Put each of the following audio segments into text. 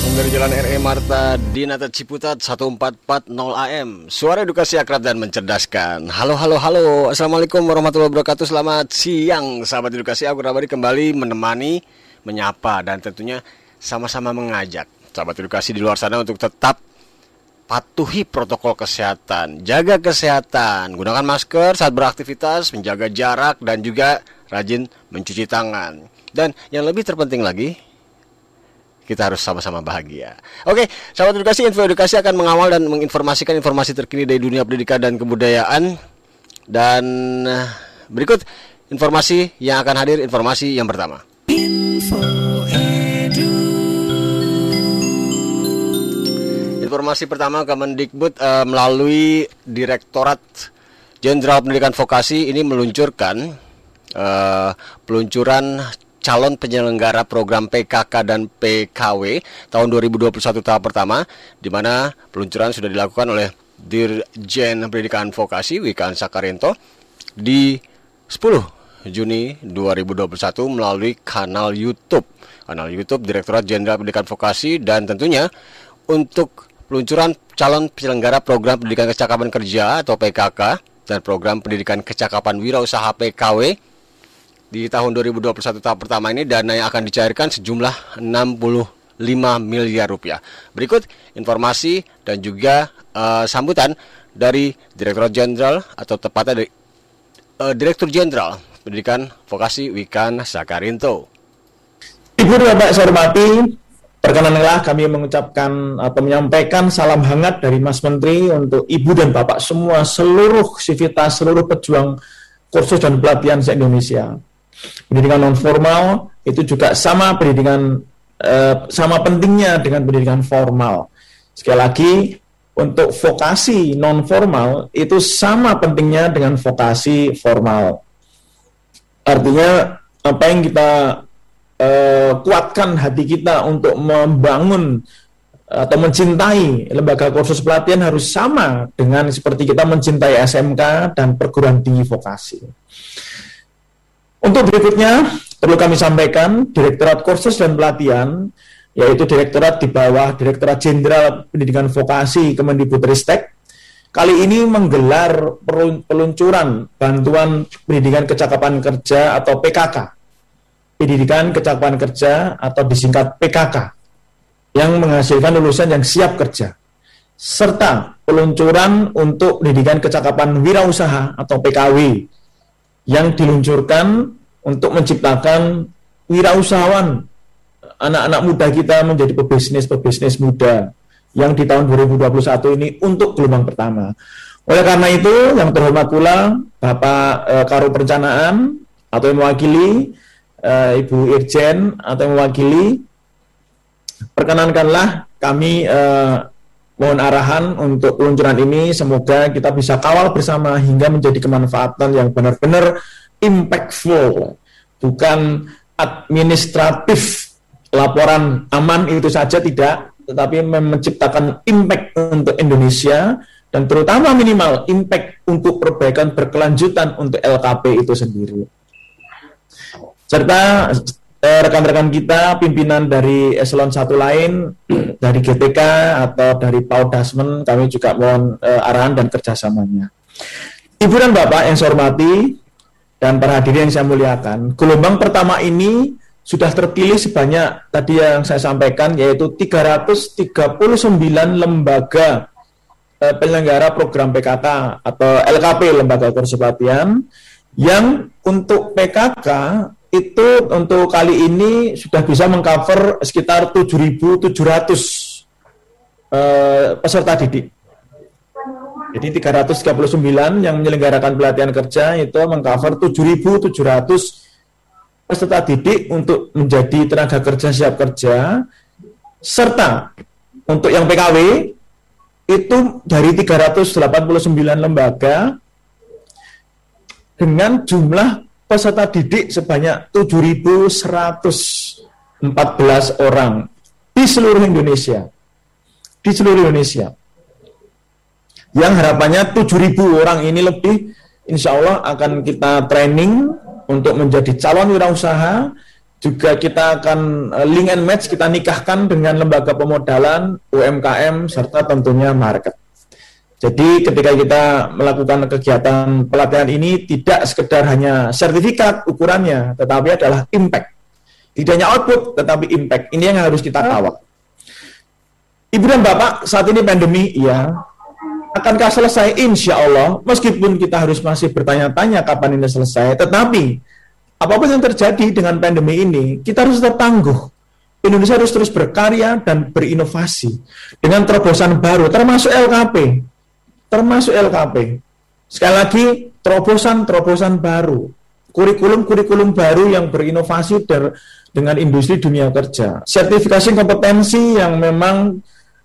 Dari Jalan RE Marta Dinata Ciputat 1440 AM. Suara edukasi akrab dan mencerdaskan. Halo, halo, halo. Assalamualaikum warahmatullahi wabarakatuh. Selamat siang, sahabat edukasi. Aku Rabari kembali menemani, menyapa, dan tentunya sama-sama mengajak sahabat edukasi di luar sana untuk tetap patuhi protokol kesehatan, jaga kesehatan, gunakan masker saat beraktivitas, menjaga jarak dan juga rajin mencuci tangan. Dan yang lebih terpenting lagi, kita harus sama-sama bahagia. Oke, sahabat edukasi, info edukasi akan mengawal dan menginformasikan informasi terkini dari dunia pendidikan dan kebudayaan. Dan eh, berikut informasi yang akan hadir, informasi yang pertama. Informasi pertama Kemendikbud uh, melalui Direktorat Jenderal Pendidikan Vokasi ini meluncurkan uh, peluncuran calon penyelenggara program PKK dan PKW tahun 2021 tahap pertama di mana peluncuran sudah dilakukan oleh Dirjen Pendidikan Vokasi Wikan Sakarento di 10 Juni 2021 melalui kanal YouTube. Kanal YouTube Direktorat Jenderal Pendidikan Vokasi dan tentunya untuk peluncuran calon penyelenggara program pendidikan kecakapan kerja atau PKK dan program pendidikan kecakapan wirausaha PKW di tahun 2021 tahap pertama ini dana yang akan dicairkan sejumlah 65 miliar rupiah. Berikut informasi dan juga uh, sambutan dari Direktur Jenderal atau tepatnya dari uh, Direktur Jenderal Pendidikan Vokasi Wikan Sakarinto. Ibu dan Bapak saya hormati, Perkenanlah kami mengucapkan atau menyampaikan salam hangat dari Mas Menteri untuk Ibu dan Bapak semua, seluruh sivitas, seluruh pejuang kursus dan pelatihan se-Indonesia. Pendidikan non formal itu juga sama pendidikan eh, sama pentingnya dengan pendidikan formal. Sekali lagi, untuk vokasi non formal itu sama pentingnya dengan vokasi formal. Artinya apa yang kita uh, kuatkan hati kita untuk membangun atau mencintai lembaga kursus pelatihan harus sama dengan seperti kita mencintai SMK dan perguruan tinggi vokasi. Untuk berikutnya, perlu kami sampaikan, Direktorat Kursus dan Pelatihan, yaitu Direktorat di bawah Direktorat Jenderal Pendidikan Vokasi Kemendikbudristek, kali ini menggelar peluncuran bantuan pendidikan kecakapan kerja atau PKK pendidikan kecakapan kerja atau disingkat PKK yang menghasilkan lulusan yang siap kerja serta peluncuran untuk pendidikan kecakapan wirausaha atau PKW yang diluncurkan untuk menciptakan wirausahawan anak-anak muda kita menjadi pebisnis-pebisnis muda yang di tahun 2021 ini untuk gelombang pertama. Oleh karena itu, yang terhormat pula Bapak e, Karo Perencanaan atau yang mewakili uh, Ibu Irjen atau yang mewakili, perkenankanlah kami uh, mohon arahan untuk peluncuran ini. Semoga kita bisa kawal bersama hingga menjadi kemanfaatan yang benar-benar impactful, bukan administratif laporan aman itu saja tidak, tetapi menciptakan impact untuk Indonesia dan terutama minimal impact untuk perbaikan berkelanjutan untuk LKP itu sendiri serta rekan-rekan kita pimpinan dari eselon satu lain dari GTK atau dari Paul Dasmen kami juga mohon uh, arahan dan kerjasamanya. Ibu dan Bapak yang saya hormati dan para hadirin yang saya muliakan, gelombang pertama ini sudah terpilih sebanyak tadi yang saya sampaikan yaitu 339 lembaga uh, penyelenggara program PKK atau LKP lembaga kursus yang untuk PKK itu untuk kali ini sudah bisa mengcover sekitar 7.700 uh, peserta didik. Jadi 339 yang menyelenggarakan pelatihan kerja itu mengcover 7.700 peserta didik untuk menjadi tenaga kerja siap kerja serta untuk yang PKW itu dari 389 lembaga dengan jumlah peserta didik sebanyak 7.114 orang di seluruh Indonesia. Di seluruh Indonesia. Yang harapannya 7.000 orang ini lebih insya Allah akan kita training untuk menjadi calon wirausaha juga kita akan eh, link and match kita nikahkan dengan lembaga pemodalan UMKM serta tentunya market. Jadi ketika kita melakukan kegiatan pelatihan ini tidak sekedar hanya sertifikat ukurannya, tetapi adalah impact. Tidak hanya output, tetapi impact. Ini yang harus kita kawal. Ibu dan Bapak, saat ini pandemi, iya. Akankah selesai? Insya Allah, meskipun kita harus masih bertanya-tanya kapan ini selesai, tetapi apa pun yang terjadi dengan pandemi ini, kita harus tetap tangguh. Indonesia harus terus berkarya dan berinovasi dengan terobosan baru, termasuk LKP. Termasuk LKP. Sekali lagi, terobosan-terobosan baru. Kurikulum-kurikulum baru yang berinovasi dengan industri dunia kerja. Sertifikasi kompetensi yang memang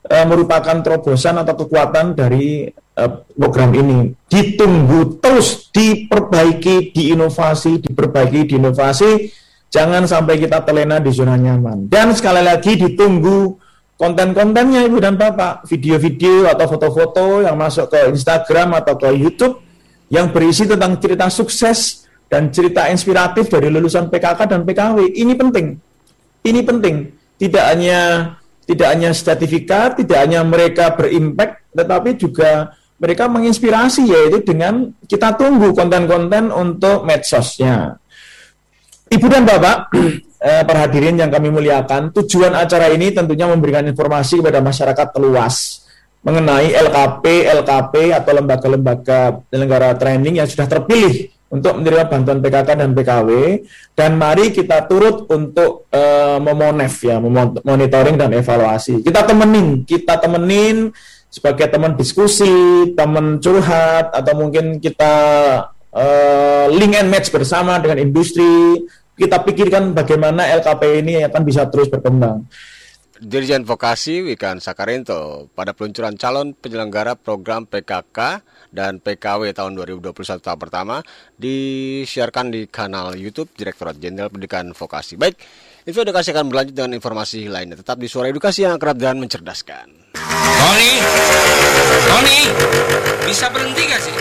e, merupakan terobosan atau kekuatan dari Eh, program ini ditunggu terus diperbaiki, diinovasi, diperbaiki, diinovasi. Jangan sampai kita terlena di zona nyaman. Dan sekali lagi ditunggu konten-kontennya Ibu dan Bapak, video-video atau foto-foto yang masuk ke Instagram atau ke YouTube yang berisi tentang cerita sukses dan cerita inspiratif dari lulusan PKK dan PKW. Ini penting. Ini penting. Tidak hanya tidak hanya sertifikat, tidak hanya mereka berimpact, tetapi juga mereka menginspirasi yaitu dengan kita tunggu konten-konten untuk medsosnya. Ibu dan Bapak, perhadirin yang kami muliakan, tujuan acara ini tentunya memberikan informasi kepada masyarakat luas mengenai LKP, LKP atau lembaga-lembaga penyelenggara training yang sudah terpilih untuk menerima bantuan PKK dan PKW dan mari kita turut untuk uh, memonef ya, monitoring dan evaluasi. Kita temenin, kita temenin sebagai teman diskusi, teman curhat, atau mungkin kita uh, link and match bersama dengan industri, kita pikirkan bagaimana LKP ini akan bisa terus berkembang. Dirjen Vokasi Wikan Sakarinto pada peluncuran calon penyelenggara program PKK dan PKW tahun 2021 tahun pertama disiarkan di kanal YouTube Direktorat Jenderal Pendidikan Vokasi. Baik, Info edukasi akan berlanjut dengan informasi lainnya. Tetap di suara edukasi yang kerap dan mencerdaskan. Tony, Tony, bisa berhenti gak sih?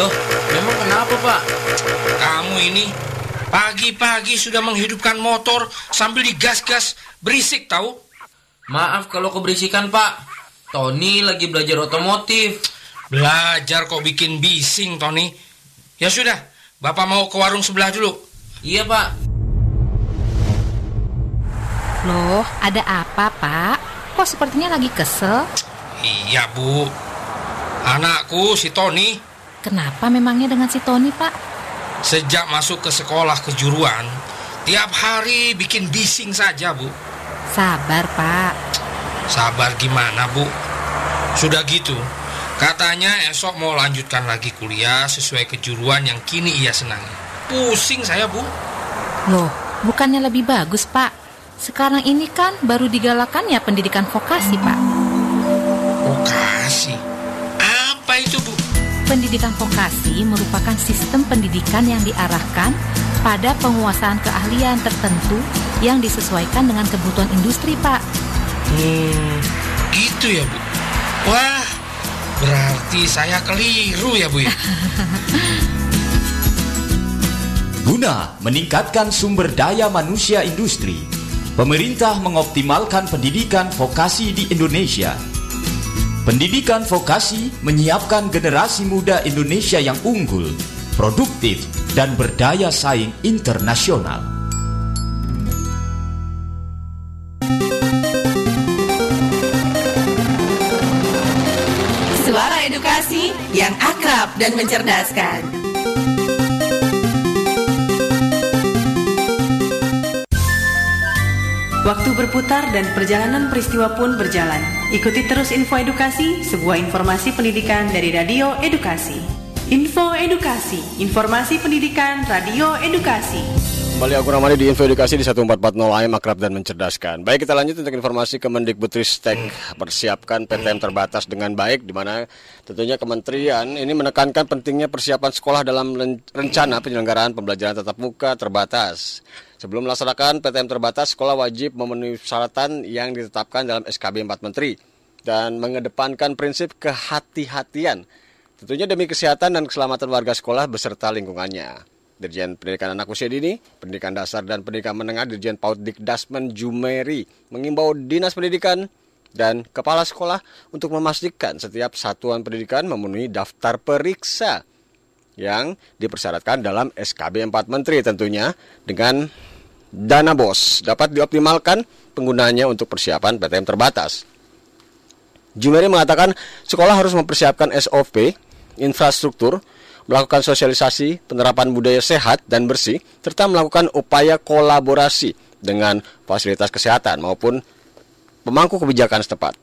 Loh, memang kenapa pak? Kamu ini pagi-pagi sudah menghidupkan motor sambil digas-gas berisik tahu? Maaf kalau keberisikan pak. Tony lagi belajar otomotif. Belajar kok bikin bising Tony. Ya sudah, Bapak mau ke warung sebelah dulu. Iya pak. Loh, ada apa, Pak? Kok sepertinya lagi kesel? Iya, Bu. Anakku, si Tony. Kenapa memangnya dengan si Tony, Pak? Sejak masuk ke sekolah kejuruan, tiap hari bikin bising saja, Bu. Sabar, Pak. Sabar gimana, Bu? Sudah gitu, katanya esok mau lanjutkan lagi kuliah sesuai kejuruan yang kini ia senangi. Pusing saya, Bu. Loh, bukannya lebih bagus, Pak? Sekarang ini kan baru digalakan ya pendidikan vokasi, Pak. Vokasi? Apa itu, Bu? Pendidikan vokasi merupakan sistem pendidikan yang diarahkan pada penguasaan keahlian tertentu yang disesuaikan dengan kebutuhan industri, Pak. Hmm, gitu ya, Bu. Wah, berarti saya keliru ya, Bu ya. Guna meningkatkan sumber daya manusia industri, Pemerintah mengoptimalkan pendidikan vokasi di Indonesia. Pendidikan vokasi menyiapkan generasi muda Indonesia yang unggul, produktif, dan berdaya saing internasional. Suara edukasi yang akrab dan mencerdaskan. Waktu berputar dan perjalanan peristiwa pun berjalan. Ikuti terus info edukasi, sebuah informasi pendidikan dari Radio Edukasi. Info Edukasi, informasi pendidikan Radio Edukasi. Kembali aku namanya di Info Edukasi di 1440 AM akrab dan mencerdaskan. Baik kita lanjut untuk informasi Kemendikbudristek persiapkan PTM terbatas dengan baik di mana tentunya kementerian ini menekankan pentingnya persiapan sekolah dalam rencana penyelenggaraan pembelajaran tatap muka terbatas. Sebelum melaksanakan PTM terbatas, sekolah wajib memenuhi persyaratan yang ditetapkan dalam SKB 4 Menteri dan mengedepankan prinsip kehati-hatian tentunya demi kesehatan dan keselamatan warga sekolah beserta lingkungannya. Dirjen Pendidikan Anak Usia Dini, Pendidikan Dasar dan Pendidikan Menengah Dirjen Paut Dikdasmen Jumeri mengimbau Dinas Pendidikan dan kepala sekolah untuk memastikan setiap satuan pendidikan memenuhi daftar periksa yang dipersyaratkan dalam SKB 4 Menteri tentunya dengan dana BOS dapat dioptimalkan penggunanya untuk persiapan PTM terbatas. Jumeri mengatakan sekolah harus mempersiapkan SOP, infrastruktur, melakukan sosialisasi, penerapan budaya sehat dan bersih, serta melakukan upaya kolaborasi dengan fasilitas kesehatan maupun pemangku kebijakan setempat.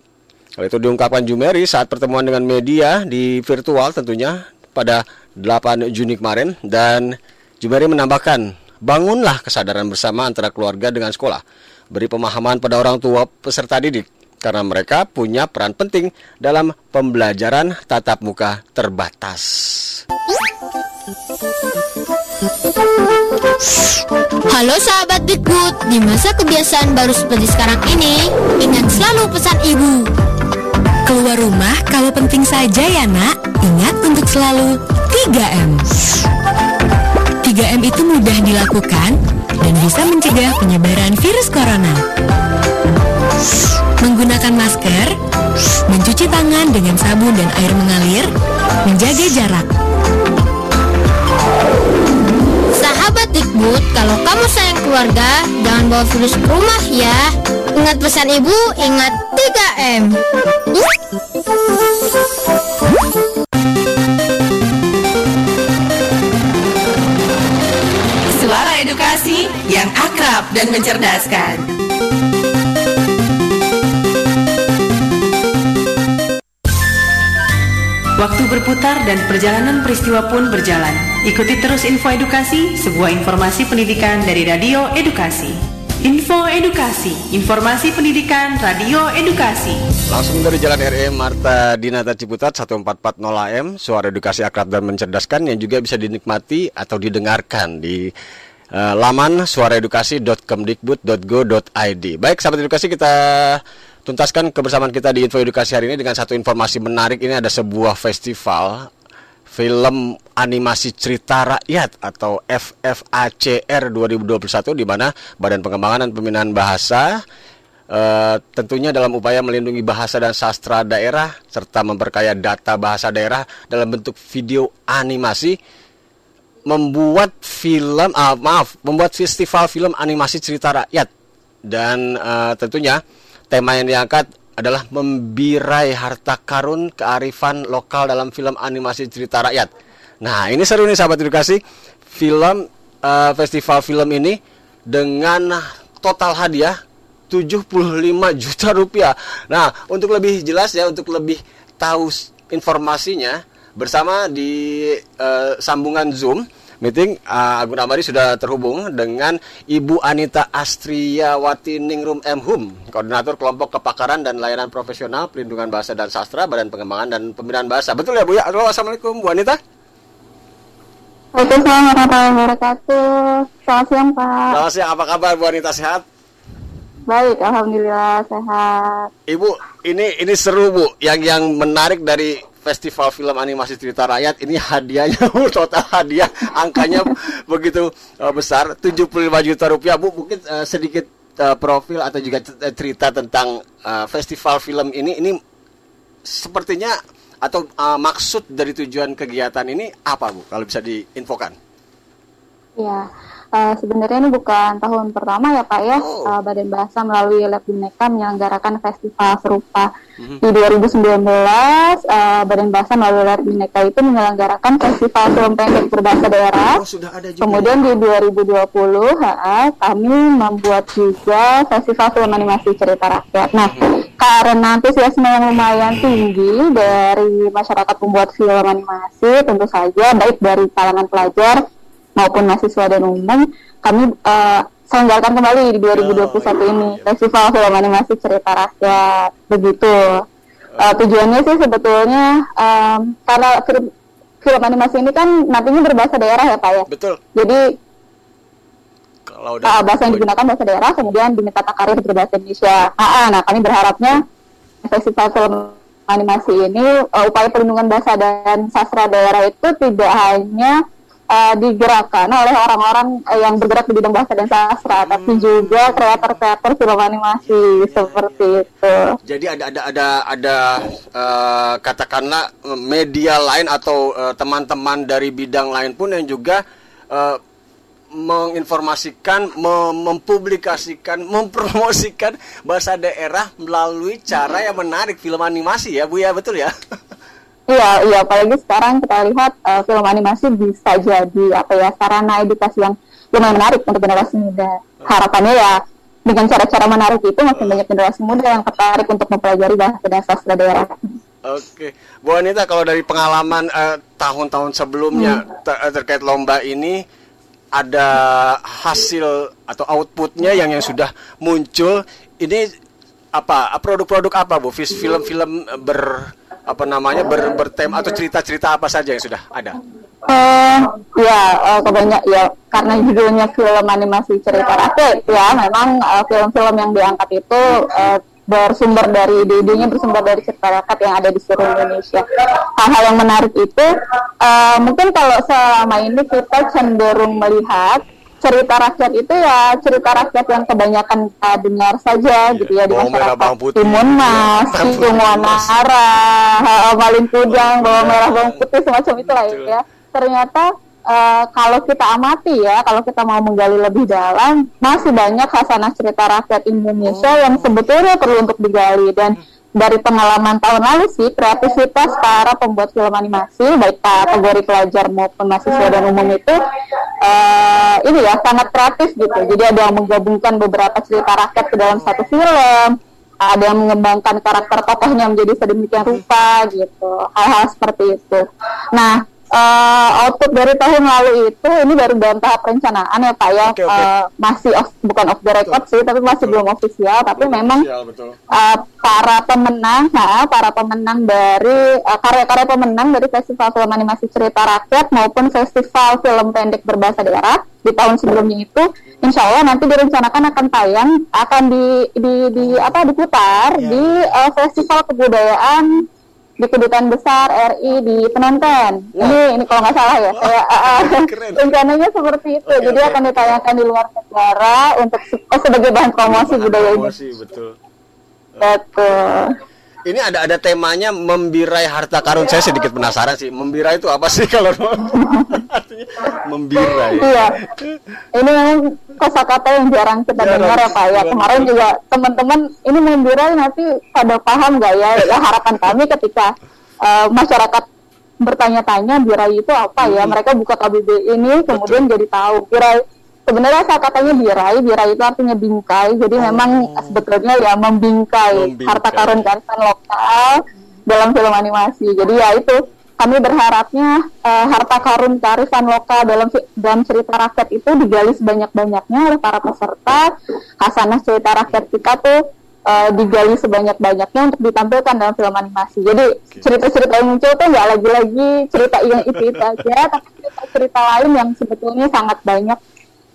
Hal itu diungkapkan Jumeri saat pertemuan dengan media di virtual tentunya pada 8 Juni kemarin dan Jumeri menambahkan, bangunlah kesadaran bersama antara keluarga dengan sekolah. Beri pemahaman pada orang tua peserta didik karena mereka punya peran penting dalam pembelajaran tatap muka terbatas. Halo sahabat Dikbud, di masa kebiasaan baru seperti sekarang ini, ingat selalu pesan ibu. Keluar rumah kalau penting saja ya nak, ingat untuk selalu 3M. 3M itu mudah dilakukan dan bisa mencegah penyebaran virus corona menggunakan masker, mencuci tangan dengan sabun dan air mengalir, menjaga jarak. Sahabat Dikbud, kalau kamu sayang keluarga, jangan bawa virus ke rumah ya. Ingat pesan ibu, ingat 3M. Suara edukasi yang akrab dan mencerdaskan. Waktu berputar dan perjalanan peristiwa pun berjalan. Ikuti terus info edukasi, sebuah informasi pendidikan dari Radio Edukasi. Info Edukasi, informasi pendidikan Radio Edukasi. Langsung dari Jalan RE Marta Dinata Ciputat 1440 AM, suara edukasi akrab dan mencerdaskan yang juga bisa dinikmati atau didengarkan di uh, laman suaraedukasi.kemdikbud.go.id. Baik, sahabat edukasi kita tuntaskan kebersamaan kita di Info Edukasi hari ini dengan satu informasi menarik. Ini ada sebuah festival film animasi cerita rakyat atau FFACR 2021 di mana Badan Pengembangan dan Pembinaan Bahasa Uh, tentunya dalam upaya melindungi bahasa dan sastra daerah serta memperkaya data bahasa daerah dalam bentuk video animasi membuat film uh, maaf membuat festival film animasi cerita rakyat dan uh, tentunya Tema yang diangkat adalah membirai harta karun kearifan lokal dalam film animasi cerita rakyat. Nah, ini seru nih sahabat edukasi. Film uh, festival film ini dengan total hadiah 75 juta rupiah. Nah, untuk lebih jelas ya, untuk lebih tahu informasinya bersama di uh, sambungan Zoom meeting uh, Agung Amari sudah terhubung dengan Ibu Anita Astriawati Ningrum Mhum, Koordinator Kelompok Kepakaran dan Layanan Profesional Pelindungan Bahasa dan Sastra Badan Pengembangan dan Pembinaan Bahasa. Betul ya Bu ya? Halo, Assalamualaikum Bu Anita. Waalaikumsalam warahmatullahi wabarakatuh. Selamat siang Pak. Selamat siang, apa kabar Bu Anita sehat? Baik, alhamdulillah sehat. Ibu, ini ini seru Bu. Yang yang menarik dari festival film animasi cerita rakyat ini hadiahnya total hadiah angkanya begitu uh, besar. 75 juta rupiah Bu. Mungkin uh, sedikit uh, profil atau juga cerita tentang festival film ini. Ini sepertinya atau maksud dari tujuan kegiatan ini apa Bu? Kalau bisa diinfokan. Ya Uh, sebenarnya ini bukan tahun pertama ya Pak ya, oh. uh, Badan Bahasa melalui Lab Bineka menyelenggarakan festival serupa. Mm-hmm. Di 2019, uh, eh, Badan Bahasa melalui Lab Bineka itu menyelenggarakan festival film pendek berbahasa daerah. Oh, sudah ada juga. Kemudian di 2020, ha, kami membuat juga festival film animasi cerita rakyat. Nah, mm-hmm. karena antusiasme yang lumayan tinggi dari masyarakat pembuat film animasi, tentu saja baik dari kalangan pelajar maupun mahasiswa dan umum kami uh, selenggarakan kembali di 2021 ini. Festival Film Animasi Cerita Rakyat begitu. Uh, tujuannya sih sebetulnya um, karena film, film animasi ini kan nantinya berbahasa daerah ya pak ya? Betul. Jadi kalau uh, bahasa yang digunakan bahasa daerah kemudian diminta karir berbahasa Indonesia. Ah, nah kami berharapnya festival film animasi ini uh, upaya perlindungan bahasa dan sastra daerah itu tidak hanya uh, digerakkan oleh orang-orang uh, yang bergerak di bidang bahasa dan sastra, hmm. tapi juga kreator-kreator film animasi ya, seperti ya. itu. Jadi ada ada ada ada uh, katakanlah media lain atau teman-teman uh, dari bidang lain pun yang juga uh, menginformasikan, mem mempublikasikan, mempromosikan bahasa daerah melalui cara yang menarik film animasi ya Bu ya betul ya? Iya, iya apalagi sekarang kita lihat uh, film animasi bisa jadi apa ya sarana edukasi yang lumayan menarik untuk generasi muda. Harapannya ya dengan cara-cara menarik itu makin banyak generasi muda yang tertarik untuk mempelajari bahasa dan sastra daerah. Oke, Bu Anita kalau dari pengalaman eh, tahun-tahun uh, sebelumnya hmm. ter terkait lomba ini ada hasil atau outputnya yang yang sudah muncul ini apa produk-produk apa bu film-film ber apa namanya ber, bertem atau cerita-cerita apa saja yang sudah ada? Uh, ya uh, kebanyak ya. Karena judulnya film animasi cerita rakyat ya. Memang eh, film-film uh, yang diangkat itu uh, bersumber dari ide-idenya bersumber dari cerita rakyat yang ada di seluruh Indonesia. Hal-hal yang menarik itu uh, mungkin kalau selama ini kita cenderung melihat cerita rakyat itu ya cerita rakyat yang kebanyakan kita dengar saja yeah. gitu ya di masyarakat. Timun Mas, Timun Wanara, Malin Kudang, bawang merah, bawang putih semacam itulah ya. Ternyata uh, kalau kita amati ya, kalau kita mau menggali lebih dalam, masih banyak khasanah cerita rakyat Indonesia oh. yang sebetulnya perlu untuk digali dan dari pengalaman tahun lalu sih kreativitas para pembuat film animasi baik kategori pelajar maupun mahasiswa dan umum itu uh, ini ya sangat kreatif gitu. Jadi ada yang menggabungkan beberapa cerita rakyat ke dalam satu film ada yang mengembangkan karakter tokohnya menjadi sedemikian rupa gitu. Hal-hal seperti itu. Nah uh, output dari tahun lalu itu ini baru dalam tahap perencanaan ya Pak ya okay, okay. Uh, masih off, bukan off the record betul. sih tapi masih betul. belum official tapi belum memang Uh, para pemenang nah, para pemenang dari uh, karya-karya pemenang dari festival film animasi cerita rakyat maupun festival film pendek berbahasa daerah di tahun sebelumnya itu insya Allah nanti direncanakan akan tayang akan di di, di apa diputar yeah. di uh, festival kebudayaan di kedutaan besar RI di penonton. Ya. Ini ini kalau nggak salah ya, saya uh, rencananya seperti itu. Okay, Jadi okay. akan ditayangkan di luar negara untuk oh, sebagai bahan promosi bahan budaya promosi, ini. Betul. Betul ini ada ada temanya membirai harta karun. Saya sedikit penasaran sih, membirai itu apa sih kalau membirai? Iya, ini memang kosakata yang jarang kita jarang, dengar ya Pak ya. Kemarin juga teman-teman ini membirai nanti pada paham nggak ya? ya? Harapan kami ketika uh, masyarakat bertanya-tanya birai itu apa ya? Hmm. Mereka buka KBB ini kemudian Betul. jadi tahu birai sebenarnya saya katanya birai, birai itu artinya bingkai. Jadi oh. memang sebetulnya ya membingkai, membingkai. harta karun kearifan lokal dalam film animasi. Jadi ya itu kami berharapnya uh, harta karun kearifan lokal dalam dalam cerita rakyat itu digali sebanyak-banyaknya oleh para peserta. Hasanah cerita rakyat kita tuh uh, digali sebanyak-banyaknya untuk ditampilkan dalam film animasi. Jadi cerita-cerita yang muncul tuh nggak lagi-lagi cerita yang itu itu aja, tapi cerita-cerita lain yang sebetulnya sangat banyak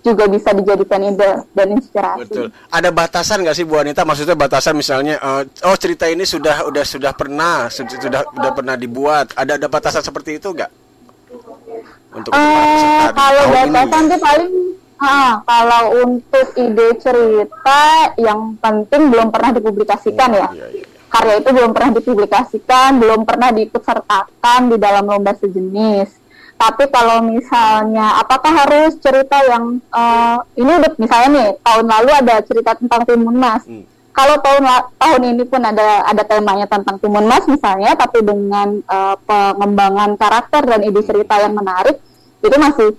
juga bisa dijadikan ide dan inspirasi. Betul. Ada batasan nggak sih Bu Anita? Maksudnya batasan misalnya, uh, oh cerita ini sudah udah sudah pernah sudah sudah pernah dibuat. Ada ada batasan seperti itu nggak? Untuk uh, kalau batasan itu paling Ah, kalau untuk ide cerita yang penting belum pernah dipublikasikan oh, ya. Iya, iya. Karya itu belum pernah dipublikasikan, belum pernah diikut sertakan di dalam lomba sejenis tapi kalau misalnya apakah harus cerita yang uh, ini udah misalnya nih tahun lalu ada cerita tentang Timun Mas. Hmm. Kalau tahun tahun ini pun ada ada temanya tentang Timun Mas misalnya, tapi dengan uh, pengembangan karakter dan ide cerita yang menarik, itu masih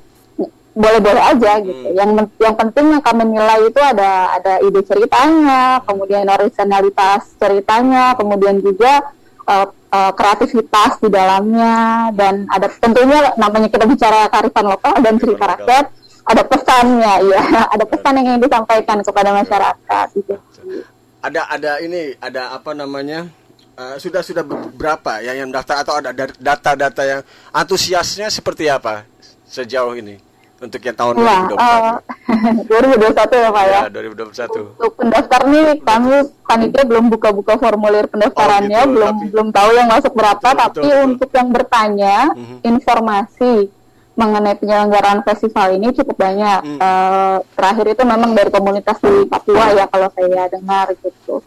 boleh-boleh aja gitu. Hmm. Yang yang penting yang kami nilai itu ada ada ide ceritanya, kemudian originalitas ceritanya, kemudian juga uh, uh, kreativitas di dalamnya dan ada tentunya namanya kita bicara kearifan lokal dan cerita rakyat ada pesannya ya ada pesan yang ingin disampaikan kepada masyarakat gitu. Ada ada ini ada apa namanya uh, sudah sudah berapa ya yang daftar atau ada data-data yang antusiasnya seperti apa sejauh ini untuk yang tahun ya, 2021. Uh, 2021 ya Pak ya. Ya, 2021. Untuk pendaftar nih kami panitia belum buka-buka formulir pendaftarannya, oh, gitu, belum tapi... belum tahu yang masuk berapa, betul, tapi betul, untuk yang bertanya mm -hmm. informasi mengenai penyelenggaraan festival ini cukup banyak. Mm. Uh, terakhir itu memang dari komunitas di Papua ya kalau saya dengar gitu.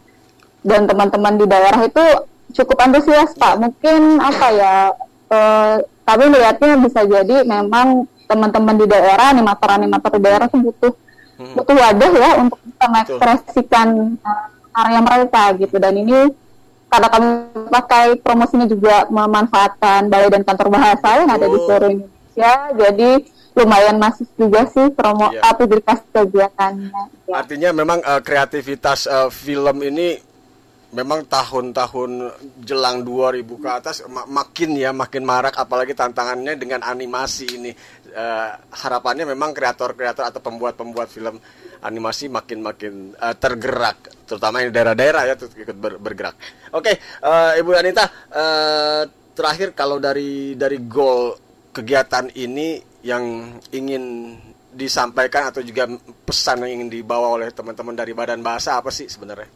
Dan teman-teman di daerah itu cukup antusias Pak. Mungkin apa ya? Uh, kami melihatnya bisa jadi memang teman-teman di daerah animator-animator di daerah itu butuh hmm. butuh wadah ya untuk bisa mengekspresikan uh, karya mereka gitu dan ini karena kami pakai promosinya juga memanfaatkan balai dan kantor bahasa yang ada di oh. seluruh Indonesia jadi lumayan masif juga sih promo yeah. publikasi kegiatannya. Ya. Artinya memang uh, kreativitas uh, film ini memang tahun-tahun jelang 2000 ke atas mak makin ya makin marak apalagi tantangannya dengan animasi ini uh, harapannya memang kreator-kreator atau pembuat-pembuat film animasi makin-makin uh, tergerak terutama di daerah-daerah ya ikut ber bergerak. Oke, okay, uh, eh, Ibu Anita uh, terakhir kalau dari dari goal kegiatan ini yang ingin disampaikan atau juga pesan yang ingin dibawa oleh teman-teman dari Badan Bahasa apa sih sebenarnya?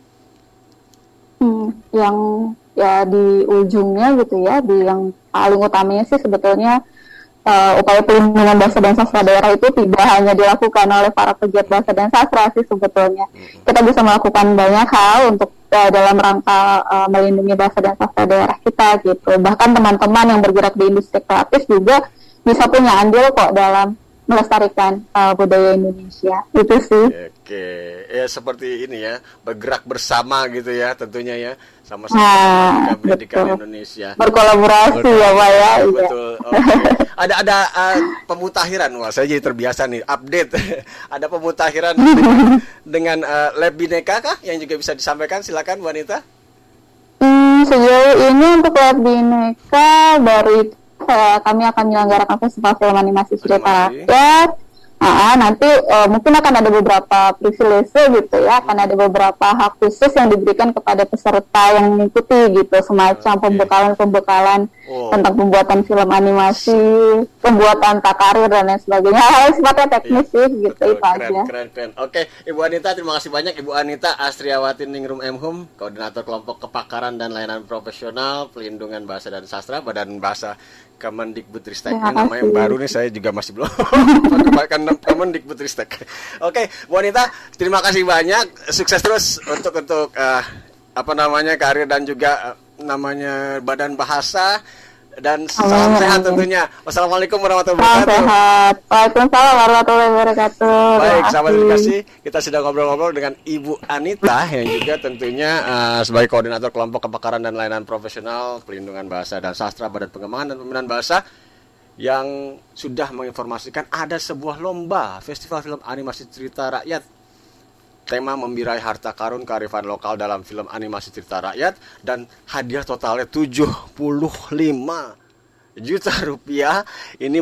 Hmm, yang ya di ujungnya gitu ya, di yang paling utamanya sih sebetulnya uh, upaya pelindungan bahasa dan sastra daerah itu tidak hanya dilakukan oleh para pegiat bahasa dan sastra sih sebetulnya. Kita bisa melakukan banyak hal untuk uh, dalam rangka uh, melindungi bahasa dan sastra daerah kita gitu. Bahkan teman-teman yang bergerak di industri kreatif juga bisa punya andil kok dalam melestarikan uh, budaya Indonesia itu sih. Oke, ya seperti ini ya bergerak bersama gitu ya tentunya ya sama-sama nah, pendidikan betul. Indonesia. Berkolaborasi ya pak ya. Iya. Betul. Okay. ada ada uh, pemutahiran wah saya jadi terbiasa nih update. ada pemutahiran dengan, dengan uh, lab bineka kah yang juga bisa disampaikan silakan wanita. Hmm, sejauh ini untuk lab bineka baru uh, kami akan menyelenggarakan festival film animasi cerita rakyat. Nah, nanti uh, mungkin akan ada beberapa privilege gitu ya, akan ada beberapa hak khusus yang diberikan kepada peserta yang mengikuti gitu, semacam pembekalan-pembekalan oh. tentang pembuatan film animasi, pembuatan takarir dan lain sebagainya. Hal sifatnya teknis iya. sih gitu itu keren, aja. Keren, keren. Oke, Ibu Anita terima kasih banyak Ibu Anita Astriawati Ningrum Emhum, koordinator kelompok kepakaran dan layanan profesional pelindungan bahasa dan sastra Badan Bahasa Kemendikbudristek. Ini namanya yang baru nih saya juga masih belum pakai Kemendikbudristek. Oke, Bu Anita, terima kasih banyak. Sukses terus untuk untuk uh, apa namanya karir dan juga uh, namanya Badan Bahasa dan salam sehat tentunya. Wassalamualaikum warahmatullahi wabarakatuh. Salam sehat. Waalaikumsalam warahmatullahi wabarakatuh. Baik, sahabat edukasi, kita sudah ngobrol-ngobrol dengan Ibu Anita yang juga tentunya uh, sebagai koordinator kelompok kepakaran dan layanan profesional pelindungan bahasa dan sastra Badan Pengembangan dan Pembinaan Bahasa yang sudah menginformasikan ada sebuah lomba festival film animasi cerita rakyat tema membirai harta karun kearifan lokal dalam film animasi cerita rakyat dan hadiah totalnya 75 juta rupiah. Ini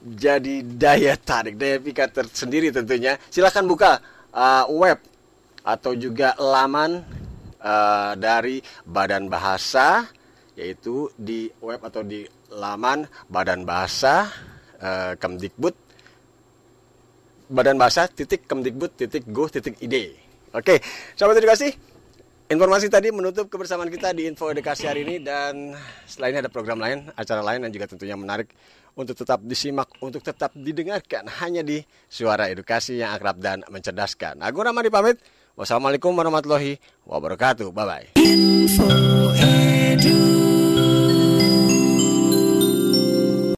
jadi daya tarik daya pikat tersendiri tentunya. Silahkan buka uh, web atau juga laman uh, dari Badan Bahasa yaitu di web atau di laman Badan Bahasa uh, Kemdikbud Badan Bahasa titik Kemdikbud titik go titik id. Oke, sahabat edukasi, informasi tadi menutup kebersamaan kita di info edukasi hari ini dan selain ada program lain, acara lain yang juga tentunya menarik untuk tetap disimak, untuk tetap didengarkan hanya di Suara Edukasi yang akrab dan mencerdaskan. Agung Ramadi pamit. Wassalamualaikum warahmatullahi wabarakatuh. Bye bye. Info.